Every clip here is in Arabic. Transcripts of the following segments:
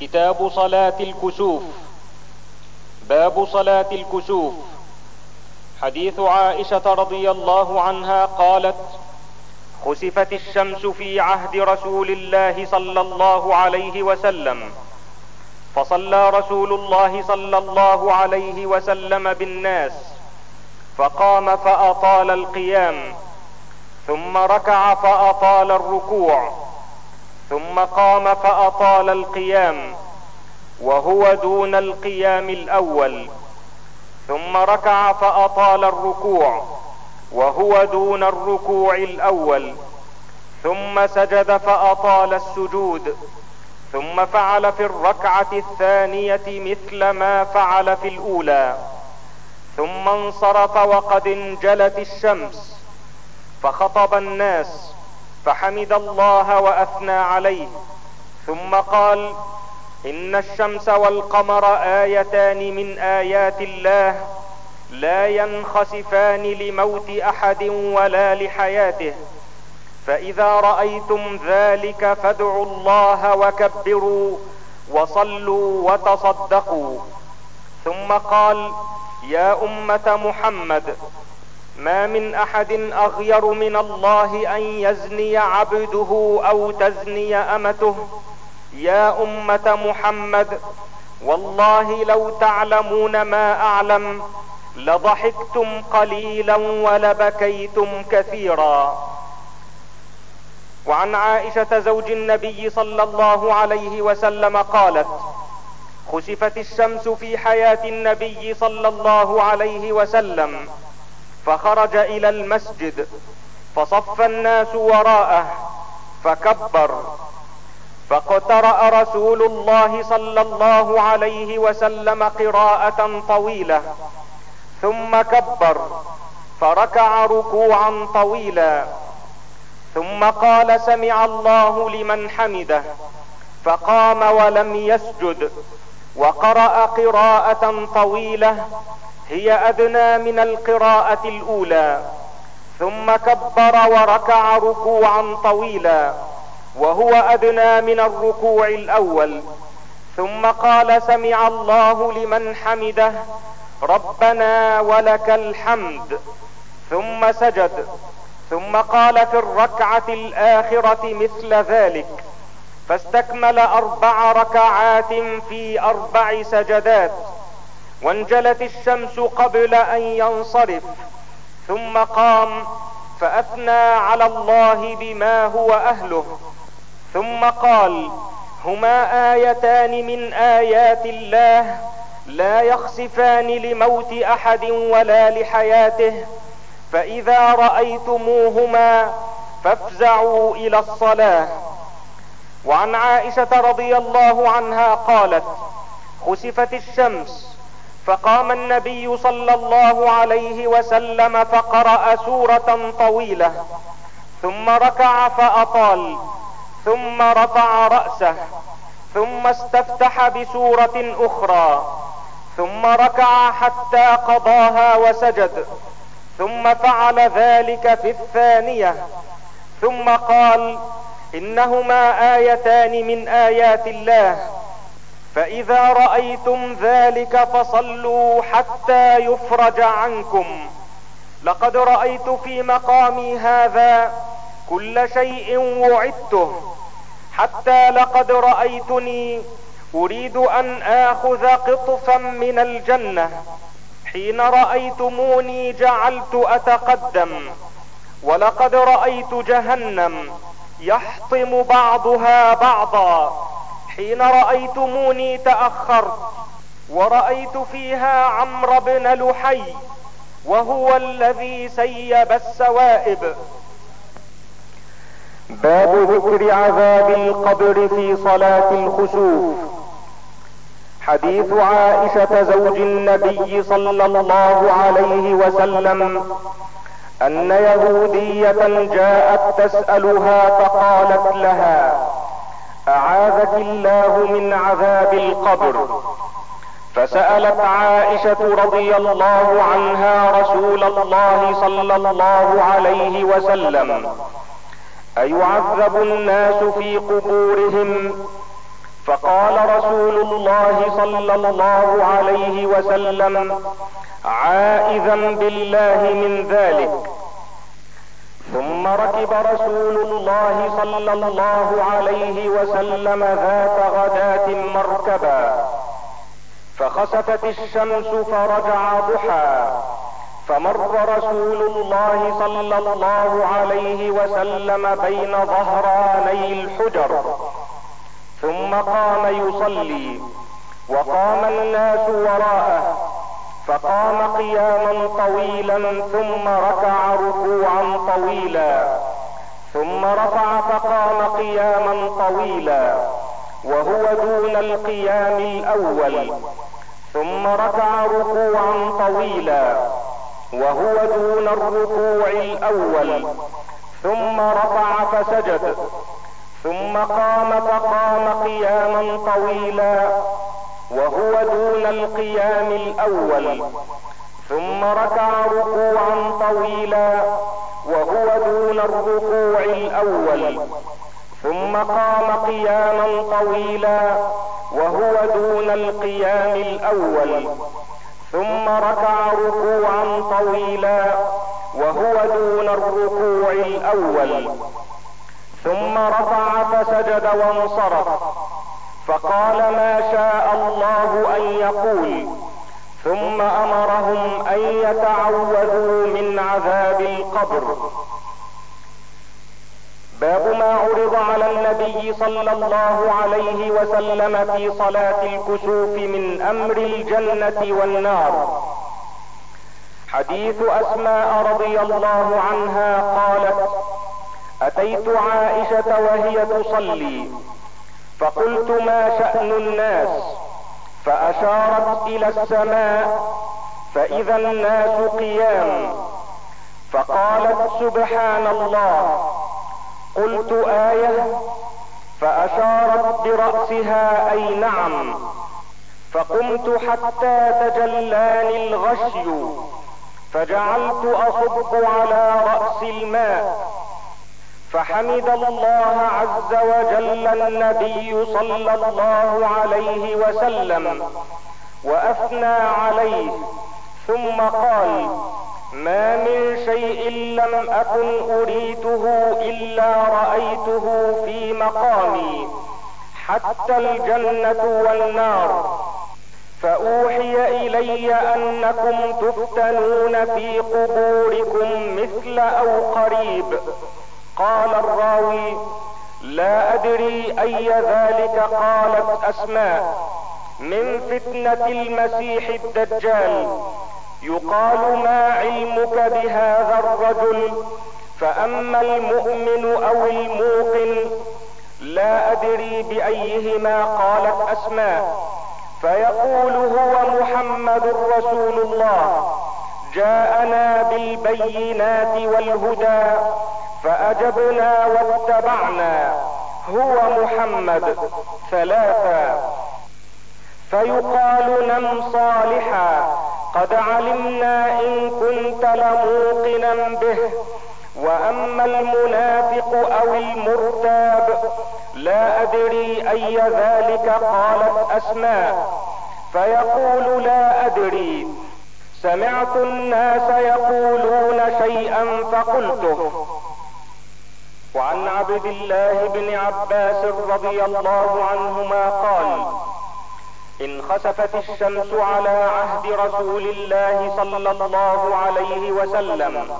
كتاب صلاة الكسوف. باب صلاة الكسوف. حديث عائشة رضي الله عنها قالت خسفت الشمس في عهد رسول الله صلى الله عليه وسلم. فصلى رسول الله صلى الله عليه وسلم بالناس. فقام فأطال القيام. ثم ركع فأطال الركوع. ثم قام فأطال القيام وهو دون القيام الأول. ثم ركع فأطال الركوع وهو دون الركوع الأول. ثم سجد فأطال السجود. ثم فعل في الركعة الثانية مثل ما فعل في الأولى. ثم انصرف وقد انجلت الشمس فخطب الناس. فحمد الله وأثنى عليه. ثم قال إن الشمس والقمر آيتان من آيات الله لا ينخسفان لموت أحد ولا لحياته. فإذا رأيتم ذلك فادعوا الله وكبروا وصلوا وتصدقوا. ثم قال يا أمة محمد ما من أحد أغير من الله أن يزني عبده أو تزني أمته. يا أمة محمد والله لو تعلمون ما أعلم لضحكتم قليلا ولبكيتم كثيرا. وعن عائشة زوج النبي صلى الله عليه وسلم قالت خسفت الشمس في حياة النبي صلى الله عليه وسلم فخرج إلى المسجد فصف الناس وراءه فكبر فاقترأ رسول الله صلى الله عليه وسلم قراءة طويلة ثم كبر فركع ركوعا طويلا ثم قال سمع الله لمن حمده. فقام ولم يسجد. وقرأ قراءة طويلة هي أدنى من القراءة الأولى ثم كبر وركع ركوعا طويلا وهو أدنى من الركوع الأول. ثم قال سمع الله لمن حمده ربنا ولك الحمد. ثم سجد. ثم قال في الركعة الآخرة مثل ذلك. فاستكمل أربع ركعات في أربع سجدات وانجلت الشمس قبل أن ينصرف ثم قام فأثنى على الله بما هو أهله ثم قال هما آيتان من آيات الله لا يخسفان لموت أحد ولا لحياته فإذا رأيتموهما فافزعوا إلى الصلاة. وعن عائشة رضي الله عنها قالت خسفت الشمس فقام النبي صلى الله عليه وسلم فقرأ سورة طويلة ثم ركع فأطال ثم رفع رأسه ثم استفتح بسورة أخرى ثم ركع حتى قضاها وسجد ثم فعل ذلك في الثانية ثم قال إنهما آيتان من آيات الله. فإذا رأيتم ذلك فصلوا حتى يفرج عنكم. لقد رأيت في مقامي هذا كل شيء وعدته. حتى لقد رأيتني أريد أن آخذ قطفا من الجنة. حين رأيتموني جعلت أتقدم. ولقد رأيت جهنم. يحطم بعضها بعضا. حين رأيتموني تأخرت ورأيت فيها عمرو بن لحي وهو الذي سيب السوائب. باب ذكر عذاب القبر في صلاة الخسوف. حديث عائشة زوج النبي صلى الله عليه وسلم أن يهودية جاءت تسألها فقالت لها أعاذك الله من عذاب القبر؟ فسألت عائشة رضي الله عنها رسول الله صلى الله عليه وسلم أيعذب الناس في قبورهم؟ فقال رسول الله صلى الله عليه وسلم عائذا بالله من ذلك. ثم ركب رسول الله صلى الله عليه وسلم ذات غداة مركبا فخسفت الشمس فرجع ضحى. فمر رسول الله صلى الله عليه وسلم بين ظهراني الحجر. ثم قام يصلي وقام الناس وراءه فقام قياما طويلا ثم ركع ركوعا طويلا ثم رفع فقام قياما طويلا وهو دون القيام الأول ثم ركع ركوعا طويلا وهو دون الركوع الأول ثم رفع فسجد. ثم قام فقام قياما طويلا وهو دون القيام الأول. ثم ركع ركوعا طويلا وهو دون الركوع الأول. ثم قام قياما طويلا وهو دون القيام الأول. ثم ركع ركوعا طويلا وهو دون الركوع الأول. ثم رفع فسجد وانصرف. فقال ما شاء الله أن يقول. ثم أمرهم أن يتعوذوا من عذاب القبر. باب ما عرض على النبي صلى الله عليه وسلم في صلاة الكسوف من أمر الجنة والنار. حديث أسماء رضي الله عنها قالت أتيت عائشة وهي تصلي. فقلت ما شأن الناس؟ فأشارت إلى السماء فإذا الناس قيام. فقالت سبحان الله. قلت آية. فأشارت برأسها أي نعم. فقمت حتى تجلاني الغشي فجعلت أصب على رأس الماء. فحمد الله عز وجل النبي صلى الله عليه وسلم وأثنى عليه ثم قال ما من شيء لم أكن اريته إلا رأيته في مقامي حتى الجنة والنار. فأوحي إلي أنكم تفتنون في قبوركم مثل أو قريب قال الراوي لا أدري أي ذلك قالت أسماء. من فتنة المسيح الدجال يقال ما علمك بهذا الرجل؟ فأما المؤمن أو الموقن لا أدري بأيهما قالت أسماء. فيقول هو محمد رسول الله جاءنا بالبينات والهدى. فأجبنا واتبعنا. هو محمد. ثلاثا فيقال نم صالحا. قد علمنا إن كنت لموقنا به. وأما المنافق أو المرتاب لا أدري أي ذلك قالت أسماء. فيقول لا أدري. سمعت الناس يقولون شيئا فقلته. وعن عبد الله بن عباس رضي الله عنهما قال انخسفت الشمس على عهد رسول الله صلى الله عليه وسلم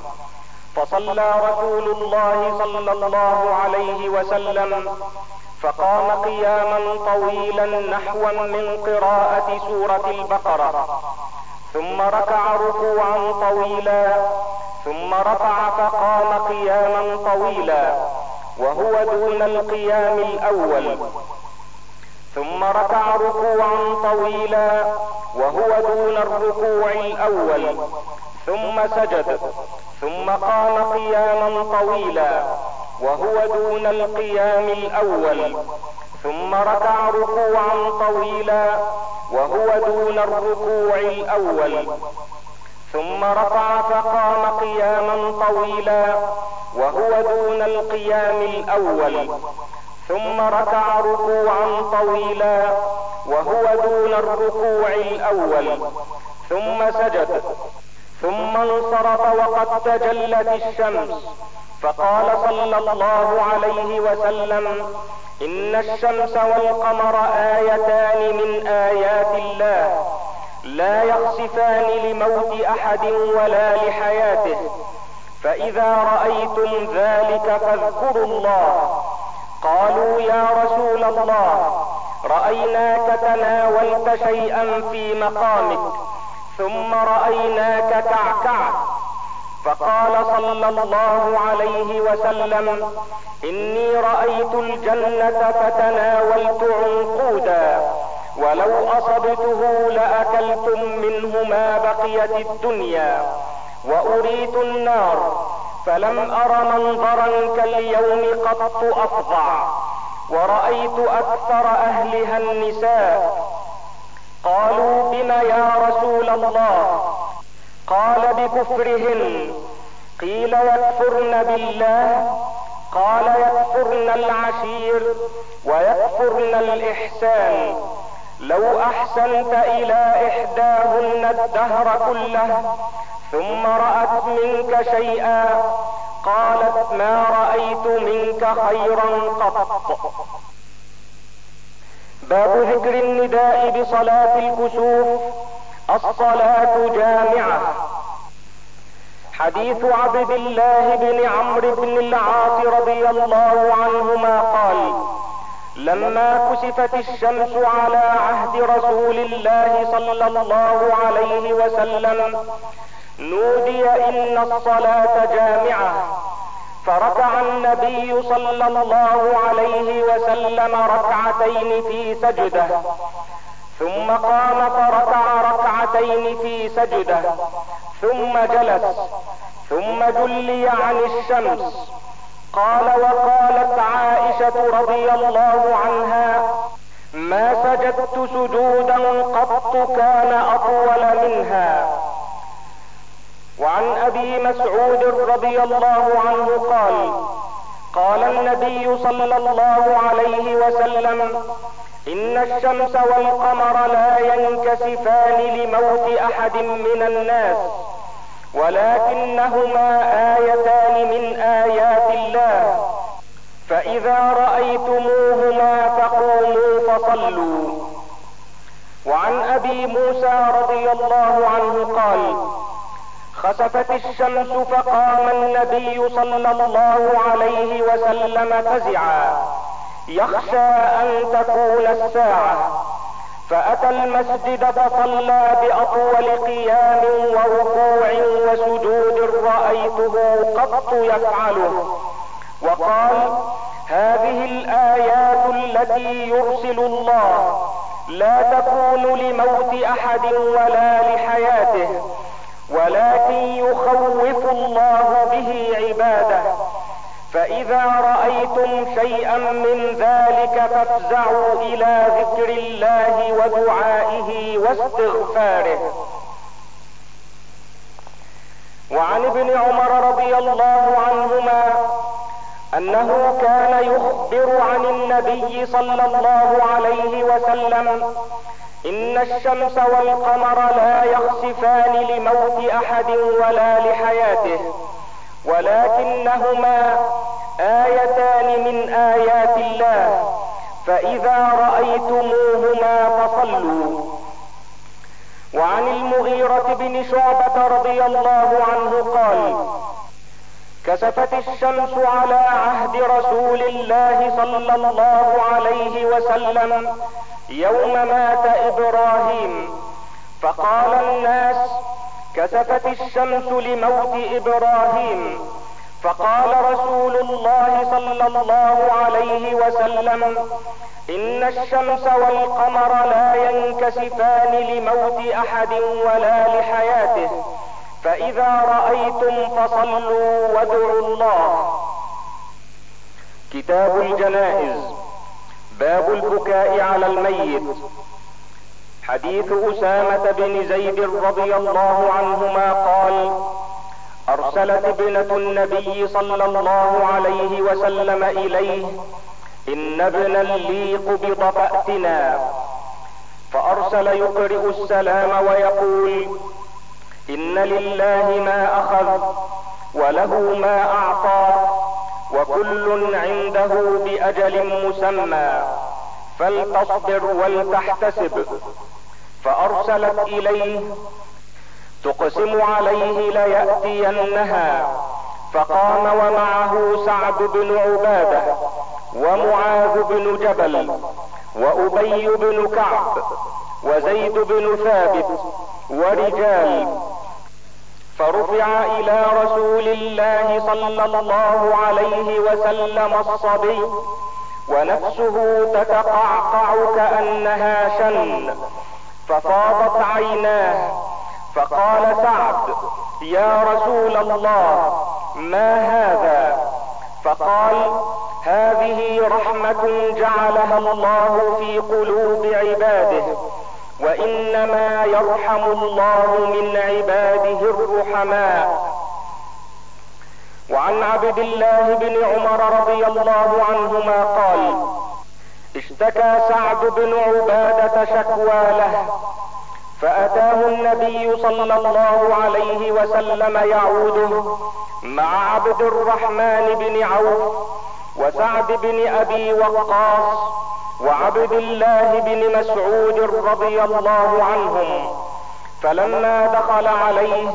فصلى رسول الله صلى الله عليه وسلم فقام قياما طويلا نحوا من قراءة سورة البقرة ثم ركع ركوعا طويلا ثم رفع فقام قياما طويلا وهو دون القيام الأول. ثم ركع ركوعا طويلا وهو دون الركوع الأول. ثم سجد ثم قام قياما طويلا وهو دون القيام الأول. ثم ركع ركوعا طويلا وهو دون الركوع الأول. ثم رفع فقام قياما طويلا وهو دون القيام الأول. ثم ركع ركوعا طويلا وهو دون الركوع الأول. ثم سجد. ثم انصرف وقد تجلت الشمس. فقال صلى الله عليه وسلم إن الشمس والقمر آيتان من آيات الله. لا يخسفان لموت أحد ولا لحياته. فإذا رأيتم ذلك فاذكروا الله. قالوا يا رسول الله رأيناك تناولت شيئا في مقامك ثم رأيناك كعكعت فقال صلى الله عليه وسلم إني رأيت الجنة فتناولت عنقودا. ولو أصبته لأكلتم منه ما بقيت الدنيا وأريت النار فلم أر منظرا كاليوم قط أفظع ورأيت أكثر أهلها النساء قالوا بم يا رسول الله قال بكفرهن قيل يكفرن بالله قال يكفرن العشير ويكفرن الإحسان لو أحسنت إلى إحداهن الدهر كله ثم رأت منك شيئا قالت ما رأيت منك خيرا قط. باب ذكر النداء بصلاة الكسوف الصلاة جامعة. حديث عبد الله بن عمرو بن العاص رضي الله عنهما قال لما كسفت الشمس على عهد رسول الله صلى الله عليه وسلم نودي إن الصلاة جامعة. فركع النبي صلى الله عليه وسلم ركعتين في سجدة. ثم قام فركع ركعتين في سجدة. ثم جلس. ثم جلي عن الشمس. قال وقالت عائشة رضي الله عنها ما سجدت سجودا قط كان أطول منها. وعن أبي مسعود رضي الله عنه قال قال النبي صلى الله عليه وسلم إن الشمس والقمر لا ينكسفان لموت أحد من الناس. ولكنهما آيتان من آيات الله. فإذا رأيتموهما فقوموا فصلوا. وعن أبي موسى رضي الله عنه قال خسفت الشمس فقام النبي صلى الله عليه وسلم فزعا. يخشى أن تكون الساعة. فأتى المسجد فصلى بأطول قيام وركوع وسجود رأيته قط يفعله. وقال هذه الآيات التي يرسل الله لا تكون لموت أحد ولا لحياته ولكن يخوف الله به عباده. فإذا رأيتم شيئا من ذلك فافزعوا إلى ذكر الله ودعائه واستغفاره. وعن ابن عمر رضي الله عنهما أنه كان يخبر عن النبي صلى الله عليه وسلم إن الشمس والقمر لا يخسفان لموت أحد ولا لحياته. ولكنهما آيتان من آيات الله. فإذا رأيتموهما فصلوا. وعن المغيرة بن شعبة رضي الله عنه قال كسفت الشمس على عهد رسول الله صلى الله عليه وسلم يوم مات إبراهيم. فقال الناس كسفت الشمس لموت إبراهيم فقال رسول الله صلى الله عليه وسلم إن الشمس والقمر لا ينكسفان لموت أحد ولا لحياته فإذا رأيتم فصلوا وادعوا الله. كتاب الجنائز باب البكاء على الميت. حديث أسامة بن زيد رضي الله عنهما قال أرسلت ابنة النبي صلى الله عليه وسلم إليه إن ابنا لي قبض فاتنا فأرسل يقرئ السلام ويقول إن لله ما أخذ وله ما أعطى وكل عنده بأجل مسمى فلتصبر ولتحتسب. فأرسلت إليه. تقسم عليه ليأتينها. فقام ومعه سعد بن عبادة ومعاذ بن جبل وأبي بن كعب وزيد بن ثابت ورجال. فرفع إلى رسول الله صلى الله عليه وسلم الصبي ونفسه تتقعقع كأنها شن. ففاضت عيناه. فقال سعد يا رسول الله ما هذا؟ فقال هذه رحمة جعلها الله في قلوب عباده وإنما يرحم الله من عباده الرحماء. وعن عبد الله بن عمر رضي الله عنهما قال اشتكى سعد بن عبادة شكوى له فأتاه النبي صلى الله عليه وسلم يعوده مع عبد الرحمن بن عوف وسعد بن أبي وقاص وعبد الله بن مسعود رضي الله عنهم فلما دخل عليه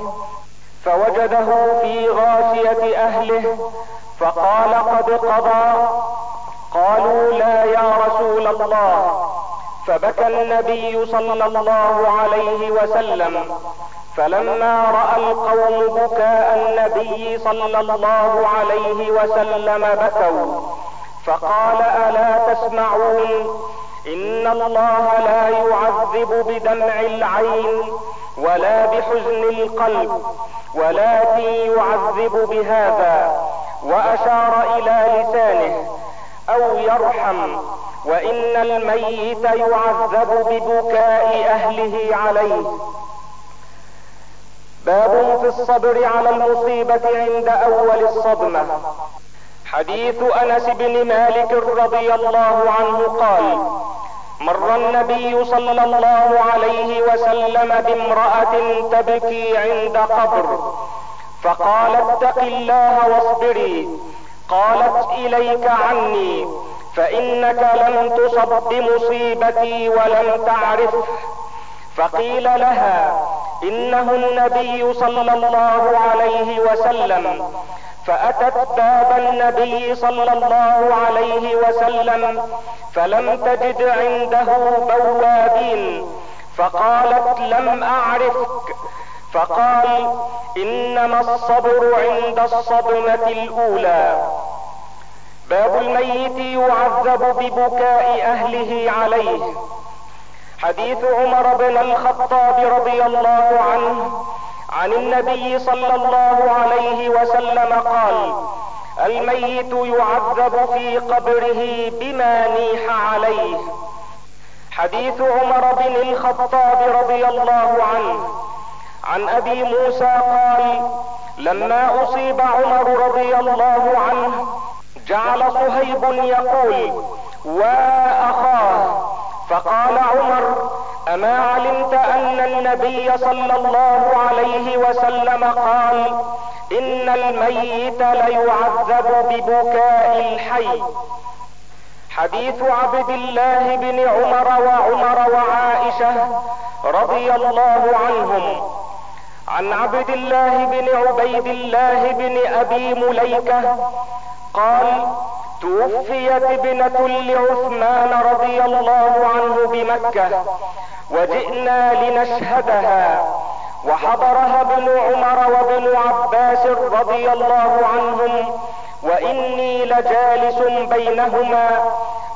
فوجده في غاشية أهله فقال قد قضى قالوا لا يا رسول الله. فبكى النبي صلى الله عليه وسلم. فلما رأى القوم بكاء النبي صلى الله عليه وسلم بكوا. فقال ألا تسمعون؟ إن الله لا يعذب بدمع العين ولا بحزن القلب ولكن يعذب بهذا. وأشار إلى لسانه. أو يرحم وإن الميت يعذب ببكاء أهله عليه. باب في الصبر على المصيبة عند أول الصدمة. حديث أنس بن مالك رضي الله عنه قال مر النبي صلى الله عليه وسلم بامرأة تبكي عند قبر فقال اتق الله واصبري. قالت إليك عني فإنك لم تصب بمصيبتي ولم تعرفه فقيل لها إنه النبي صلى الله عليه وسلم. فأتت باب النبي صلى الله عليه وسلم فلم تجد عنده بوابين. فقالت لم أعرفك. فقال إنما الصبر عند الصدمة الأولى. باب الميت يعذب ببكاء أهله عليه. حديث عمر بن الخطاب رضي الله عنه عن النبي صلى الله عليه وسلم قال الميت يعذب في قبره بما نيح عليه. حديث عمر بن الخطاب رضي الله عنه عن أبي موسى قال لما أصيب عمر رضي الله عنه جعل صهيب يقول واخاه فقال عمر أما علمت أن النبي صلى الله عليه وسلم قال إن الميت ليعذب ببكاء الحي. حديث عبد الله بن عمر وعمر وعائشة رضي الله عنهم. عن عبد الله بن عبيد الله بن أبي مليكة قال توفيت ابنة لعثمان رضي الله عنه بمكة وجئنا لنشهدها وحضرها ابن عمر وابن عباس رضي الله عنهم وإني لجالس بينهما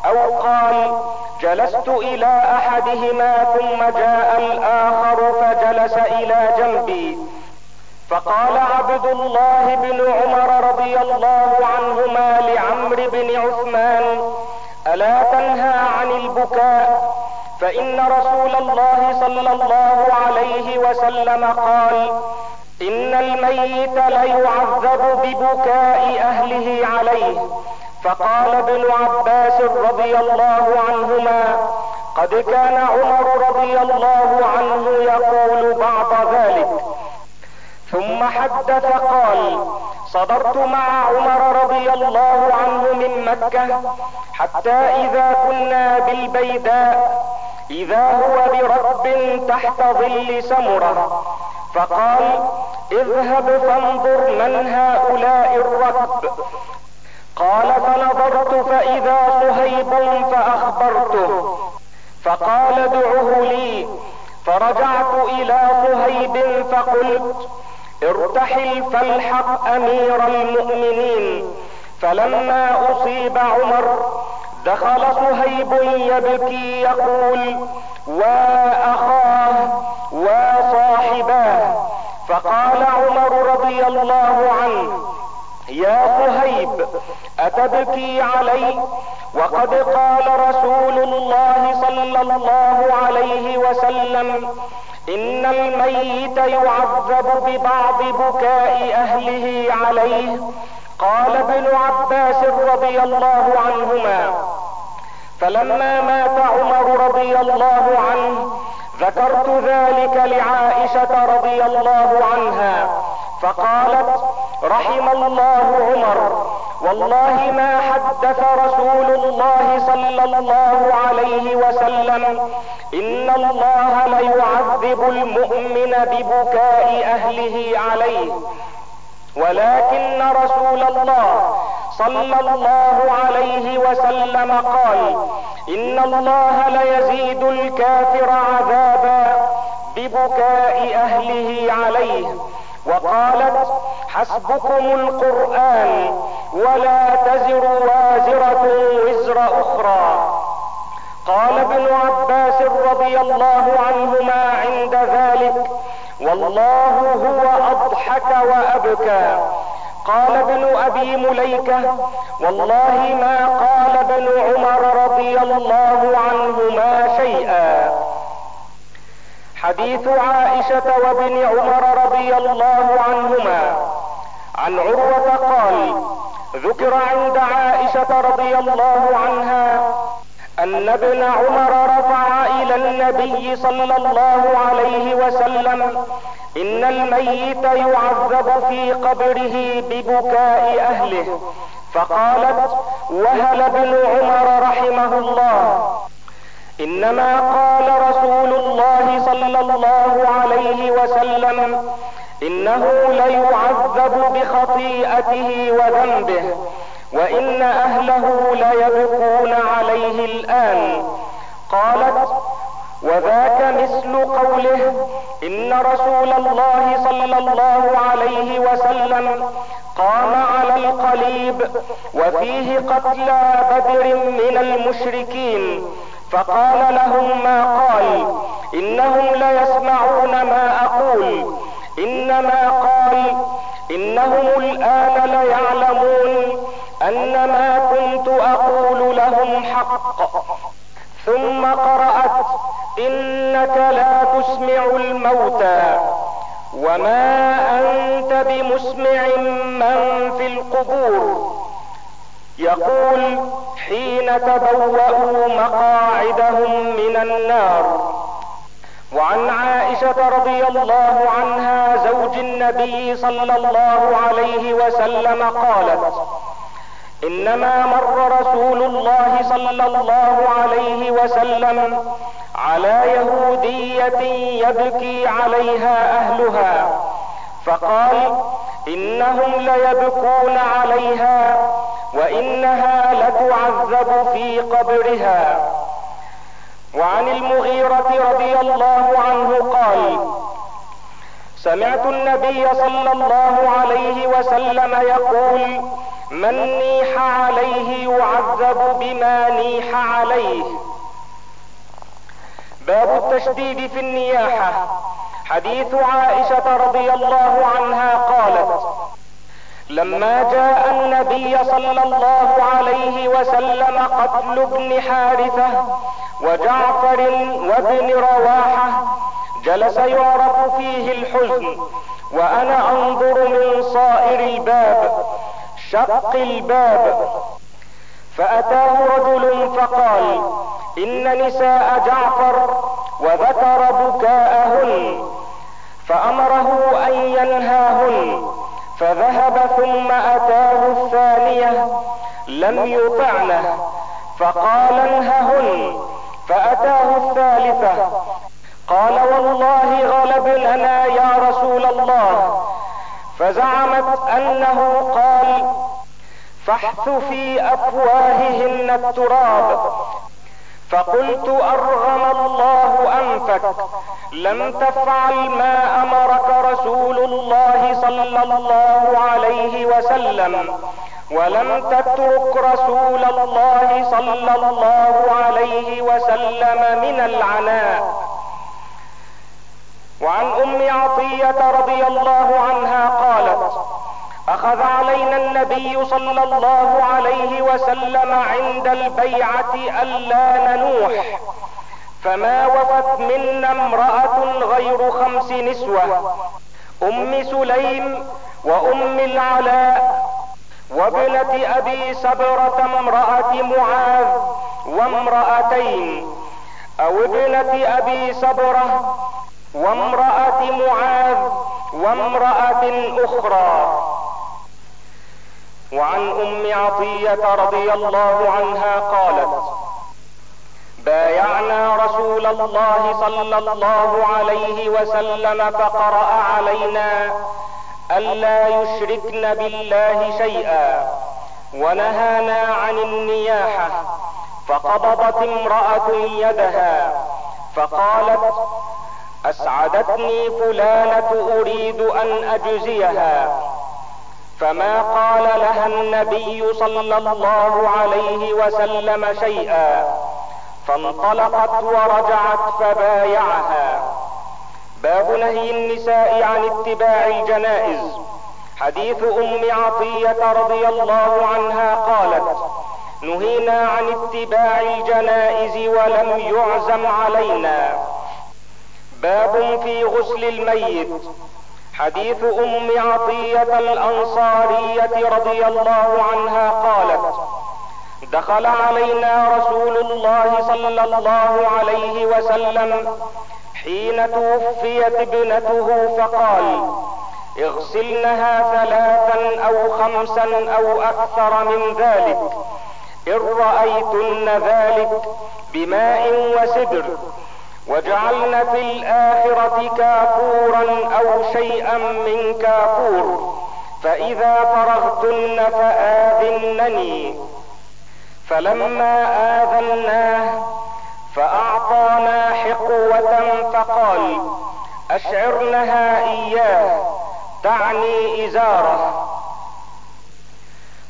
أو قال جلست إلى أحدهما ثم جاء الآخر فجلس إلى جنبي. فقال عبد الله بن عمر رضي الله عنهما لعمرو بن عثمان ألا تنهى عن البكاء؟ فإن رسول الله صلى الله عليه وسلم قال إن الميت ليعذب ببكاء أهله عليه فقال ابن عباس رضي الله عنهما قد كان عمر رضي الله عنه يقول بعض ذلك. ثم حدث قال صدرت مع عمر رضي الله عنه من مكة حتى إذا كنا بالبيداء إذا هو برب تحت ظل سمرة. فقال اذهب فانظر من هؤلاء الركب. قال فنظرت فإذا صهيب فأخبرته. فقال ادعه لي. فرجعت إلى صهيب فقلت ارتحل فالحق أمير المؤمنين. فلما أصيب عمر دخل صهيب يبكي يقول واخاه وصاحباه فقال عمر رضي الله عنه يا صهيب أتبكي علي وقد قال رسول الله صلى الله عليه وسلم إن الميت يعذب ببعض بكاء أهله عليه. قال ابن عباس رضي الله عنهما فلما مات عمر رضي الله عنه ذكرت ذلك لعائشة رضي الله عنها فقالت رحم الله عمر. والله ما حدث رسول الله صلى الله عليه وسلم. إن الله ليعذب المؤمن ببكاء أهله عليه. ولكن رسول الله صلى الله عليه وسلم قال إن الله ليزيد الكافر عذابا ببكاء أهله عليه. وقالت حسبكم القرآن ولا تزر وازرة وزر أخرى. قال ابن عباس رضي الله عنهما عند ذلك والله هو أضحك وأبكى. قال ابن أبي مليكة والله ما قال ابن عمر رضي الله عنهما شيئا. حديث عائشة وابن عمر رضي الله عنهما. عن عروه قال ذكر عند عائشة رضي الله عنها أن ابن عمر رفع إلى النبي صلى الله عليه وسلم إن الميت يعذب في قبره ببكاء أهله. فقالت وهل ابن عمر رحمه الله؟ إنما قال رسول الله صلى الله عليه وسلم إنه ليعذب بخطيئته وذنبه وإن أهله ليبكون عليه الآن. قالت وذاك مثل قوله إن رسول الله صلى الله عليه وسلم قام على القليب وفيه قتلى بدر من المشركين. فقال لهم ما قال. إنهم ليسمعون ما أقول. إنما قال إنهم الآن ليعلمون أن ما كنت أقول لهم حق. ثم قرأت إنك لا تسمع الموتى. وما أنت بمسمع من في القبور. يقول حين تبوأوا مقاعدهم من النار. وعن عائشة رضي الله عنها زوج النبي صلى الله عليه وسلم قالت إنما مر رسول الله صلى الله عليه وسلم على يهودية يبكي عليها أهلها. فقال إنهم ليبكون عليها وإنها لتعذب في قبرها. وعن المغيرة رضي الله عنه قال سمعت النبي صلى الله عليه وسلم يقول من نيح عليه يعذب بما نيح عليه. باب التشديد في النياحة. حديث عائشة رضي الله عنها قالت لما جاء النبي صلى الله عليه وسلم قتل ابن حارثة وجعفر وابن رواحة جلس يعرف فيه الحزن وأنا أنظر من صائر الباب شق الباب. فأتاه رجل فقال إن نساء جعفر وذكر بكاءهن فأمره أن ينهاهن. فذهب ثم أتاه الثانية لم يطعنه فقال انههن فأتاه الثالثة. قال والله غلبننا يا رسول الله. فزعمت أنه قال فاحث في أفواههن التراب. فقلت أرغم الله أنفك. لم تفعل ما أمرك رسول الله صلى الله عليه وسلم ولم تترك رسول الله صلى الله عليه وسلم من العناء. وعن أم عطية رضي الله عنها قالت أخذ علينا النبي صلى الله عليه وسلم عند البيعة ألا ننوح. فما وفت منا امرأة غير خمس نسوة أم سليم وأم العلاء وابنة أبي سبره امرأة معاذ وامرأتين أو ابنة أبي سبره وامرأة معاذ وامرأة أخرى. وعن أم عطية رضي الله عنها قالت بايعنا رسول الله صلى الله عليه وسلم فقرأ علينا الا يشركن بالله شيئا ونهانا عن النياحة. فقبضت امرأة يدها فقالت أسعدتني فلانة أريد أن أجزيها. فما قال لها النبي صلى الله عليه وسلم شيئا. فانطلقت ورجعت فبايعها. باب نهي النساء عن اتباع الجنائز. حديث أم عطية رضي الله عنها قالت نهينا عن اتباع الجنائز ولم يعزم علينا. باب في غسل الميت. حديث أم عطية الأنصارية رضي الله عنها قالت دخل علينا رسول الله صلى الله عليه وسلم حين توفيت ابنته فقال اغسلنها ثلاثا أو خمسا أو أكثر من ذلك. إن رأيتن ذلك بماء وسدر وجعلن في الآخرة كافورا أو شيئا من كافور. فإذا فرغتن فآذنني. فلما آذناه فأعطانا حقوة فقال أشعرنها إياه تعني إزاره.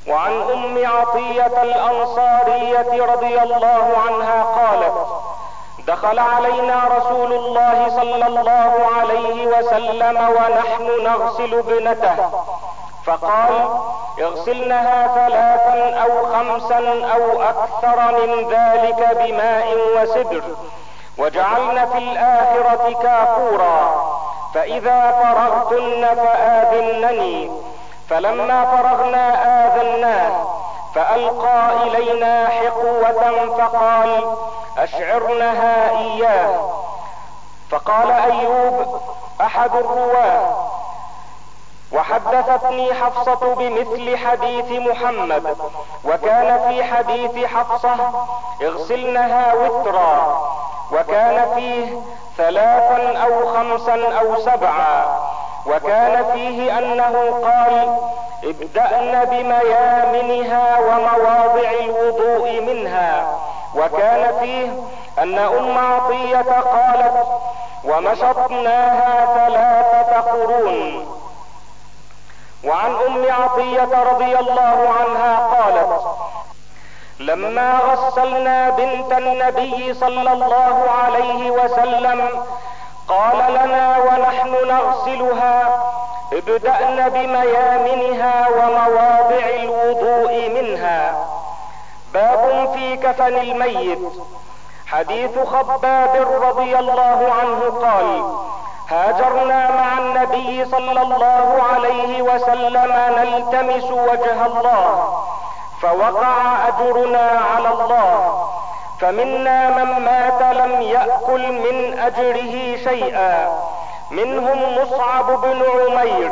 وعن أم عطية الأنصارية رضي الله عنها قالت دخل علينا رسول الله صلى الله عليه وسلم ونحن نغسل ابنته. فقال اغسلنها ثلاثا أو خمسا أو أكثر من ذلك بماء وسدر وجعلن في الآخرة كافورا فإذا فرغتن فآذنني. فلما فرغنا آذناه فألقى إلينا حقوة فقال أشعرنها إياه. فقال أيوب أحد الرواة وحدثتني حفصة بمثل حديث محمد وكان في حديث حفصة اغسلنها وترا وكان فيه ثلاثا أو خمسا أو سبعا وكان فيه أنه قال ابدأن بميامنها ومواضع الوضوء منها وكان فيه أن أم عطية قالت ومشطناها ثلاثة قرون. وعن أم عطية رضي الله عنها قالت لما غسلنا بنت النبي صلى الله عليه وسلم قال لنا ونحن نغسلها ابدأن بميامنها ومواضع الوضوء منها. باب في كفن الميت. حديث خباب رضي الله عنه قال هاجرنا مع النبي صلى الله عليه وسلم نلتمس وجه الله فوقع أجرنا على الله فمنا من مات لم يأكل من أجره شيئا منهم مصعب بن عمير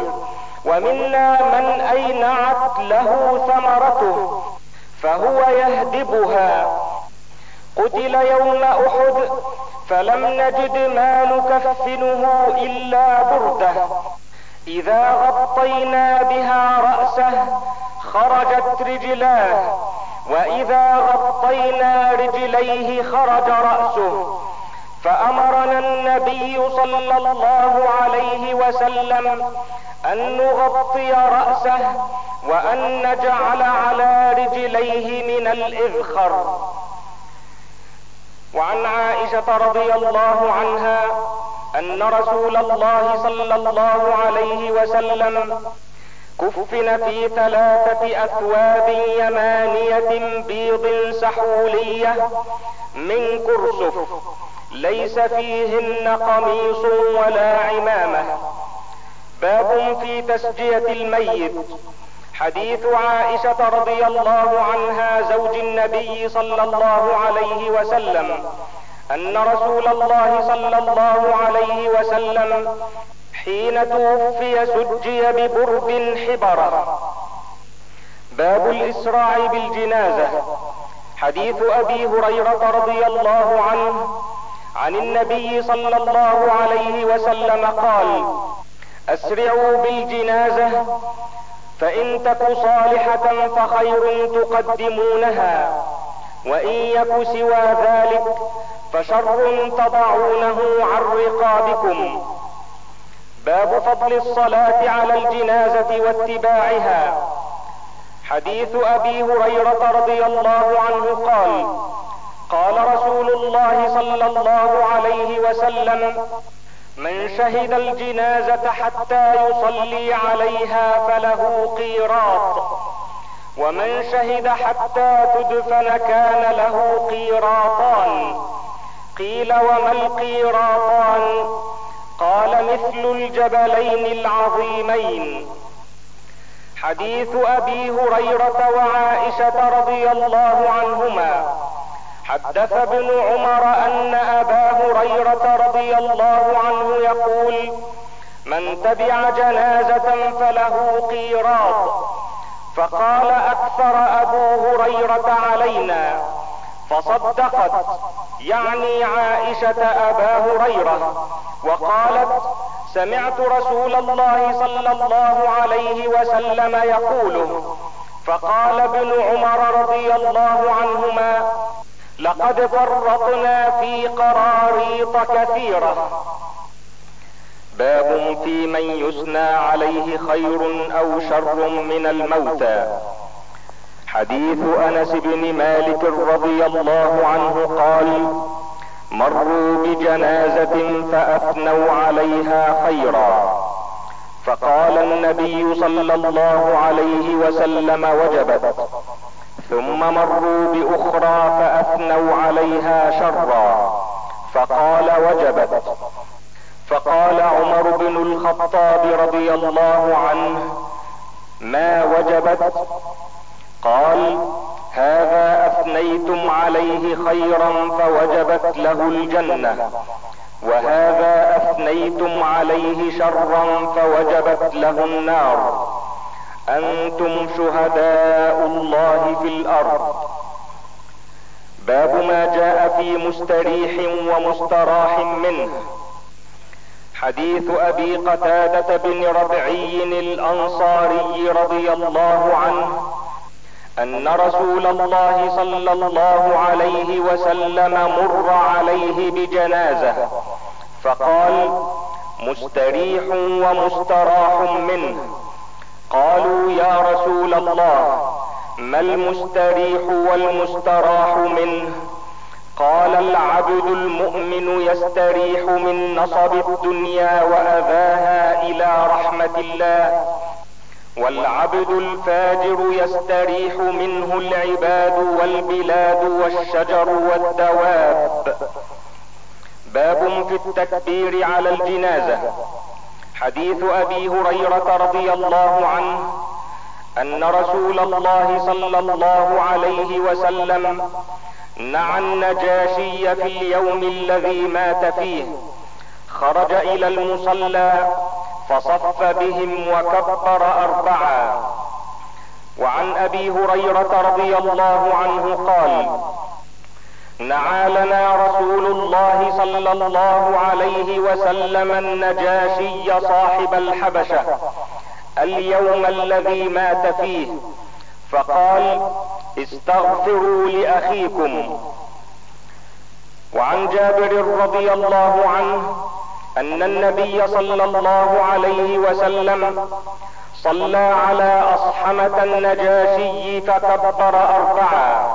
ومنا من أينعت له ثمرته فهو يهدبها. قتل يوم أحد فلم نجد ما نكفنه إلا برده. إذا غطينا بها رأسه خرجت رجلاه. وإذا غطينا رجليه خرج رأسه. فأمرنا النبي صلى الله عليه وسلم أن نغطي رأسه وأن نجعل على رجليه من الإذخر. وعن عائشة رضي الله عنها أن رسول الله صلى الله عليه وسلم كفن في ثلاثة أثواب يمانية بيض سحولية من كرسف ليس فيهن قميص ولا عمامة. باب في تسجية الميت. حديث عائشة رضي الله عنها زوج النبي صلى الله عليه وسلم أن رسول الله صلى الله عليه وسلم حين توفي سجي ببرد حبره باب الإسراع بالجنازة. حديث أبي هريرة رضي الله عنه عن النبي صلى الله عليه وسلم قال أسرعوا بالجنازة فإن تك صالحة فخير تقدمونها وإن يك سوى ذلك فشر تضعونه عن رقابكم. باب فضل الصلاة على الجنازة واتباعها. حديث أبي هريرة رضي الله عنه قال قال رسول الله صلى الله عليه وسلم من شهد الجنازة حتى يصلي عليها فله قيراط. ومن شهد حتى تدفن كان له قيراطان. قيل وما القيراطان؟ قال مثل الجبلين العظيمين. حديث أبي هريرة وعائشة رضي الله عنهما. حدث ابن عمر أن أبا هريرة رضي الله عنه يقول من تبع جنازة فله قيراط. فقال أكثر أبو هريرة علينا فصدقت. يعني عائشة أبا هريرة. وقالت سمعت رسول الله صلى الله عليه وسلم يقوله. فقال ابن عمر رضي الله عنهما لقد فرطنا في قراريط كثيرة. باب في من يثنى عليه خير أو شر من الموتى. حديث أنس بن مالك رضي الله عنه قال مروا بجنازة فأثنوا عليها خيرا. فقال النبي صلى الله عليه وسلم وجبت. ثم مروا بأخرى فأثنوا عليها شرا. فقال وجبت. فقال عمر بن الخطاب رضي الله عنه ما وجبت؟ قال هذا أثنيتم عليه خيرا فوجبت له الجنة وهذا أثنيتم عليه شرا فوجبت له النار. أنتم شهداء الله في الأرض. باب ما جاء في مستريح ومستراح منه. حديث أبي قتادة بن ربعي الأنصاري رضي الله عنه أن رسول الله صلى الله عليه وسلم مر عليه بجنازة فقال مستريح ومستراح منه. قالوا يا رسول الله ما المستريح والمستراح منه؟ قال العبد المؤمن يستريح من نصب الدنيا وأذاها إلى رحمة الله والعبد الفاجر يستريح منه العباد والبلاد والشجر والدواب. باب في التكبير على الجنازة. حديث أبي هريرة رضي الله عنه أن رسول الله صلى الله عليه وسلم نعى النجاشي في اليوم الذي مات فيه خرج إلى المصلى فصف بهم وكبر أربعا. وعن أبي هريرة رضي الله عنه قال نعى لنا رسول الله صلى الله عليه وسلم النجاشي صاحب الحبشة اليوم الذي مات فيه فقال استغفروا لأخيكم. وعن جابر رضي الله عنه أن النبي صلى الله عليه وسلم صلى على أصحمة النجاشي فكبر اربعا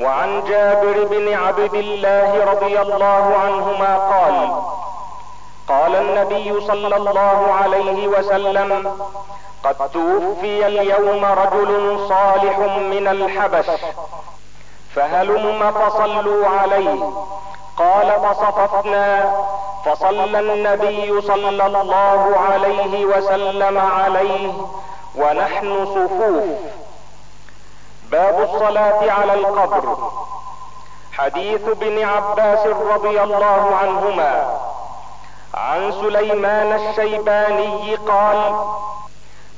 وعن جابر بن عبد الله رضي الله عنهما قال قال النبي صلى الله عليه وسلم قد توفي اليوم رجل صالح من الحبش فهلم فصلوا عليه. قال فصففنا فصلى النبي صلى الله عليه وسلم عليه ونحن صفوف. باب الصلاة على القبر. حديث ابن عباس رضي الله عنهما. عن سليمان الشيباني قال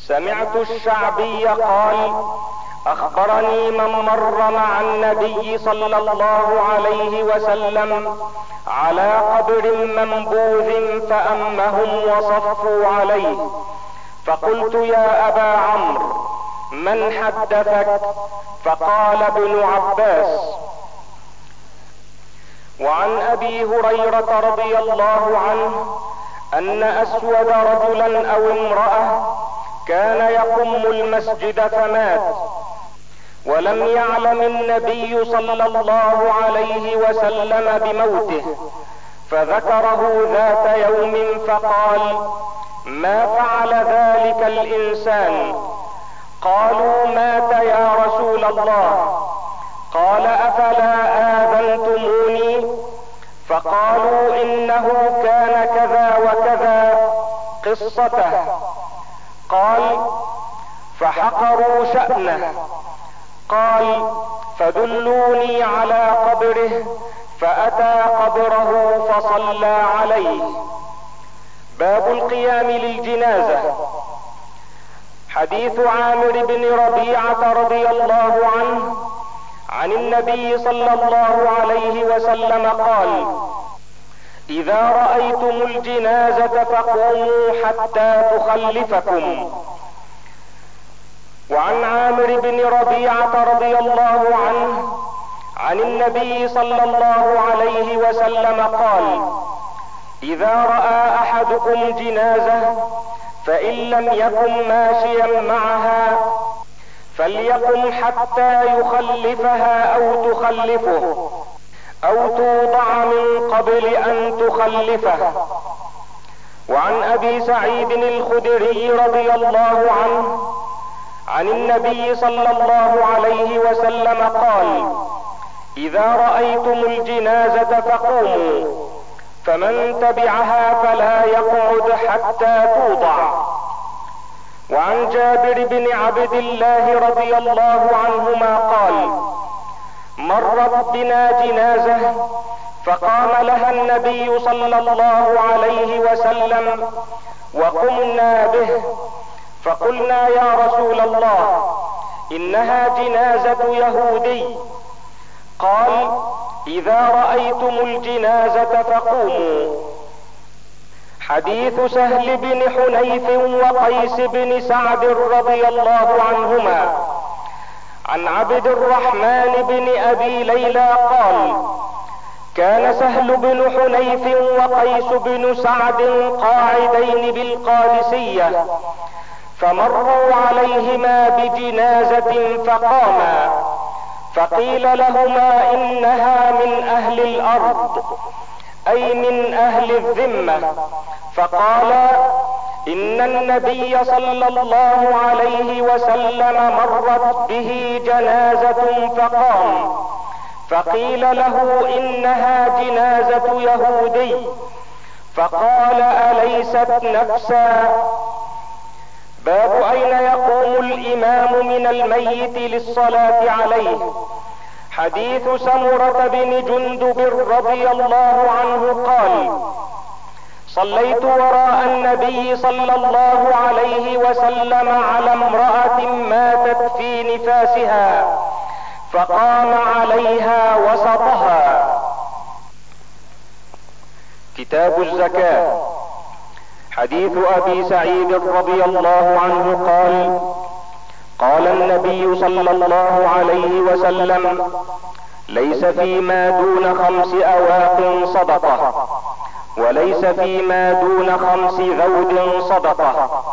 سمعت الشعبي قال أخبرني من مر مع النبي صلى الله عليه وسلم على قبر منبوذ فأمهم وصفوا عليه. فقلت يا أبا عمرو من حدثك؟ فقال ابن عباس. وعن أبي هريرة رضي الله عنه أن أسود رجلا أو امرأة كان يقم المسجد فمات ولم يعلم النبي صلى الله عليه وسلم بموته فذكره ذات يوم فقال ما فعل ذلك الإنسان؟ قالوا مات يا رسول الله. قال أفلا آذنتموني؟ فقالوا إنه كان كذا وكذا قصته. قال فحقروا شأنه. قال فدلوني على قبره فأتى قبره فصلى عليه. باب القيام للجنازة. حديث عامر بن ربيعة رضي الله عنه عن النبي صلى الله عليه وسلم قال إذا رأيتم الجنازة فقوموا حتى تخلفكم. وعن عامر بن ربيعة رضي الله عنه عن النبي صلى الله عليه وسلم قال إذا رأى أحدكم جنازة فإن لم يكن ماشيا معها فليقم حتى يخلفها أو تخلفه أو توضع من قبل أن تخلفه. وعن أبي سعيد الخدري رضي الله عنه عن النبي صلى الله عليه وسلم قال إذا رأيتم الجنازة فقوموا فمن تبعها فلا يقعد حتى توضع. وعن جابر بن عبد الله رضي الله عنهما قال مرت بنا جنازة فقام لها النبي صلى الله عليه وسلم وقمنا به. فقلنا يا رسول الله إنها جنازة يهودي. قال إذا رأيتم الجنازة فقوموا. حديث سهل بن حنيف وقيس بن سعد رضي الله عنهما. عن عبد الرحمن بن أبي ليلى قال كان سهل بن حنيف وقيس بن سعد قاعدين بالقادسية فمروا عليهما بجنازة فقاما. فقيل لهما إنها من أهل الأرض أي من أهل الذمة. فقالا إن النبي صلى الله عليه وسلم مرت به جنازة فقام. فقيل له إنها جنازة يهودي. فقال أليست نفسا؟ باب أين يقوم الإمام من الميت للصلاة عليه. حديث سمرة بن جندب رضي الله عنه قال صليت وراء النبي صلى الله عليه وسلم على امرأة ماتت في نفاسها فقام عليها وسطها. كتاب الزكاة. حديث أبي سعيد رضي الله عنه قال قال النبي صلى الله عليه وسلم ليس فيما دون خمس أواق صدقة وليس فيما دون خمس ذود صدقة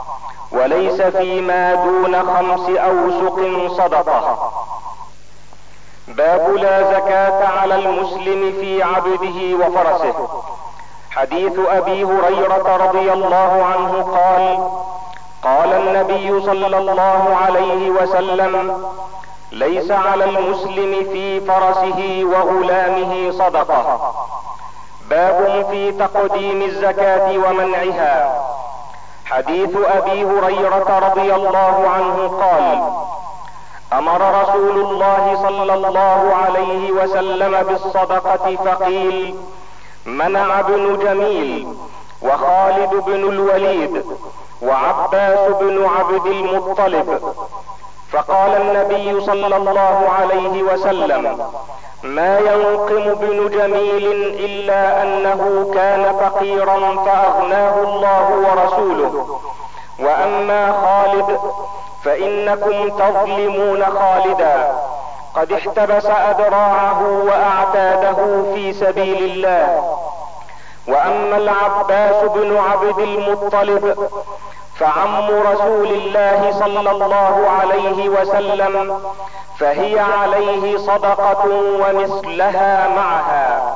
وليس فيما دون خمس أوسق صدقة. باب لا زكاة على المسلم في عبده وفرسه. حديث أبي هريرة رضي الله عنه قال قال النبي صلى الله عليه وسلم ليس على المسلم في فرسه وغلامه صدقة. باب في تقديم الزكاة ومنعها. حديث أبي هريرة رضي الله عنه قال أمر رسول الله صلى الله عليه وسلم بالصدقة فقيل منع ابن جميل وخالد بن الوليد وعباس بن عبد المطلب. فقال النبي صلى الله عليه وسلم ما ينقم بن جميل إلا أنه كان فقيرا فأغناه الله ورسوله. وأما خالد فإنكم تظلمون خالدا. قد احتبس اذراعه وأعتاده في سبيل الله. وأما العباس بن عبد المطلب فعم رسول الله صلى الله عليه وسلم فهي عليه صدقة ومثلها معها.